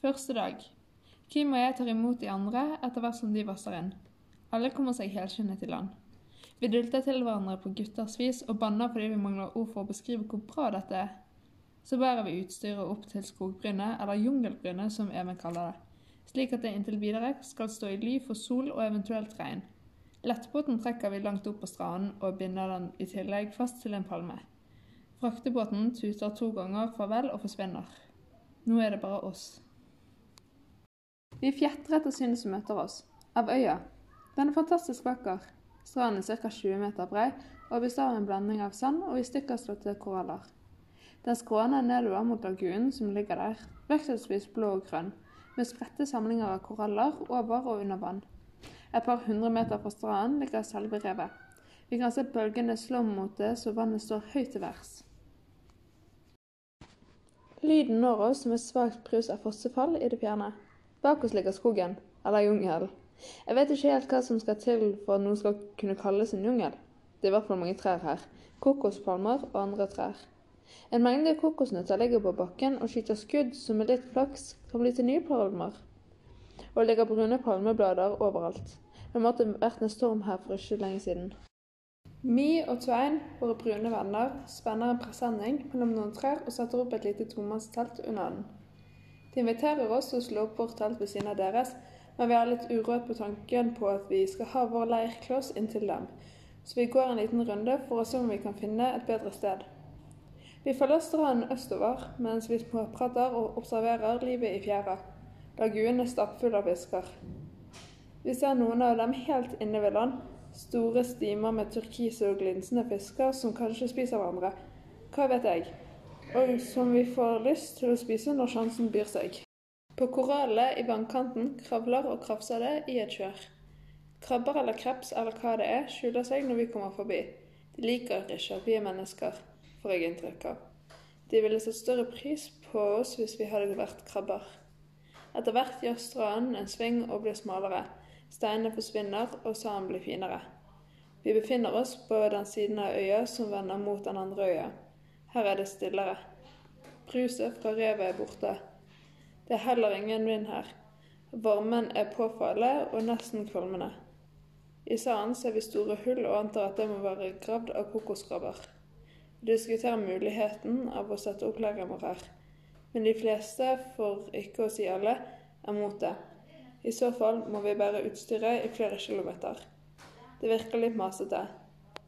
Første dag. Kim og jeg tar imot de andre etter hvert som de vasser inn. Alle kommer seg helskinnet i land. Vi dulter til hverandre på gutters vis og banner fordi vi mangler ord for å beskrive hvor bra dette er. Så bærer vi utstyret opp til skogbrynet, eller jungelbrynet som Even kaller det, slik at det inntil videre skal stå i ly for sol og eventuelt regn. Lettbåten trekker vi langt opp på stranden og binder den i tillegg fast til en palme. Fraktebåten tuter to ganger farvel og forsvinner. Nå er det bare oss. Vi fjetrer etter synet som møter oss. Av øya. Den er fantastisk vakker. Stranden er ca. 20 meter brei og består av en blanding av sand og i stykker slåtte koraller. Den skråner nedover mot lagunen som ligger der, vekselvis blå og grønn, med spredte samlinger av koraller over og under vann. Et par hundre meter fra stranden ligger selve revet. Vi kan se bølgene slå mot det så vannet står høyt til værs. Lyden når oss som et svakt brus av fossefall i det fjerne. Bak oss ligger skogen, eller jungelen. Jeg vet ikke helt hva som skal til for at noe skal kunne kalles en jungel. Det er i hvert fall mange trær her. Kokospalmer og andre trær. En mengde kokosnøtter ligger på bakken og skyter skudd som med litt flaks kan bli til nye palmer. Og det ligger brune palmeblader overalt. Det måtte vært en storm her for ikke lenge siden. Mi og Tvein, våre brune venner, spenner en presenning mellom noen trær og setter opp et lite tomannstelt under den. De inviterer oss til å slå opp vårt telt ved siden av deres, men vi har litt uråd på tanken på at vi skal ha vår leirkloss inntil dem, så vi går en liten runde for å se om vi kan finne et bedre sted. Vi følger stranden østover mens vi småprater og observerer livet i fjæra. Laguen er stappfull av fisker. Vi ser noen av dem helt inne ved land. Store stimer med turkise og glinsende fisker som kanskje spiser hverandre. Hva vet jeg. Og som vi får lyst til å spise når sjansen byr seg. På korallene i vannkanten kravler og krafser det i et kjør. Krabber eller kreps eller hva det er, skjuler seg når vi kommer forbi. De liker ikke at vi er mennesker, får jeg inntrykk av. De ville satt større pris på oss hvis vi hadde vært krabber. Etter hvert gjør stranden en sving og blir smalere. Steinene forsvinner, og sanden blir finere. Vi befinner oss på den siden av øya som vender mot den andre øya. Her er det stillere. Bruset fra revet er borte. Det er heller ingen vind her. Varmen er påfallende og nesten kvalmende. I sanden ser vi store hull og antar at det må være gravd av kokoskrabber. Vi diskuterer muligheten av å sette opp leiren her, men de fleste, for ikke å si alle, er mot det. I så fall må vi bære utstyret i flere kilometer. Det virker litt masete.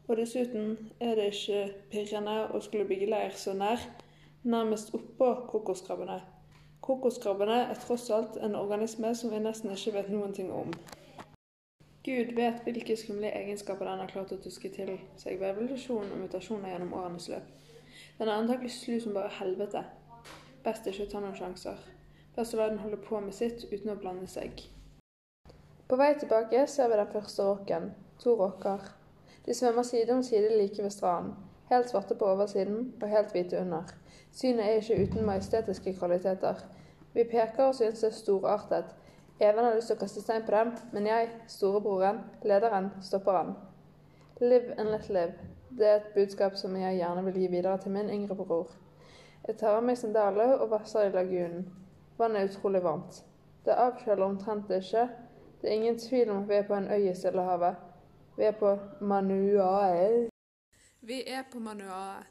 Og dessuten er det ikke pirrende å skulle bygge leir så nær, nærmest oppå kokoskrabbene. Kokoskrabbene er tross alt en organisme som vi nesten ikke vet noen ting om. Gud vet hvilke skumle egenskaper den har klart å tuske til seg ved evolusjon og mutasjoner gjennom årenes løp. Den er antakelig slu som bare helvete. Best ikke å ta noen sjanser. Best å la den holde på med sitt uten å blande seg. På vei tilbake ser vi den første rocken. To rocker. De svømmer side om side like ved stranden. Helt svarte på oversiden og helt hvite under. Synet er ikke uten majestetiske kvaliteter. Vi peker og synes det er storartet. Even har lyst til å kaste stein på dem, men jeg, storebroren, lederen, stopper han. Live and let live. Det er et budskap som jeg gjerne vil gi videre til min yngre bror. Jeg tar av meg sandalene og vasser i lagunen. Vannet er utrolig varmt. Det avkjøler omtrent ikke. Det er ingen tvil om at vi er på en øy i Stillehavet. Vi er på Manuae. Vi er på Manuae.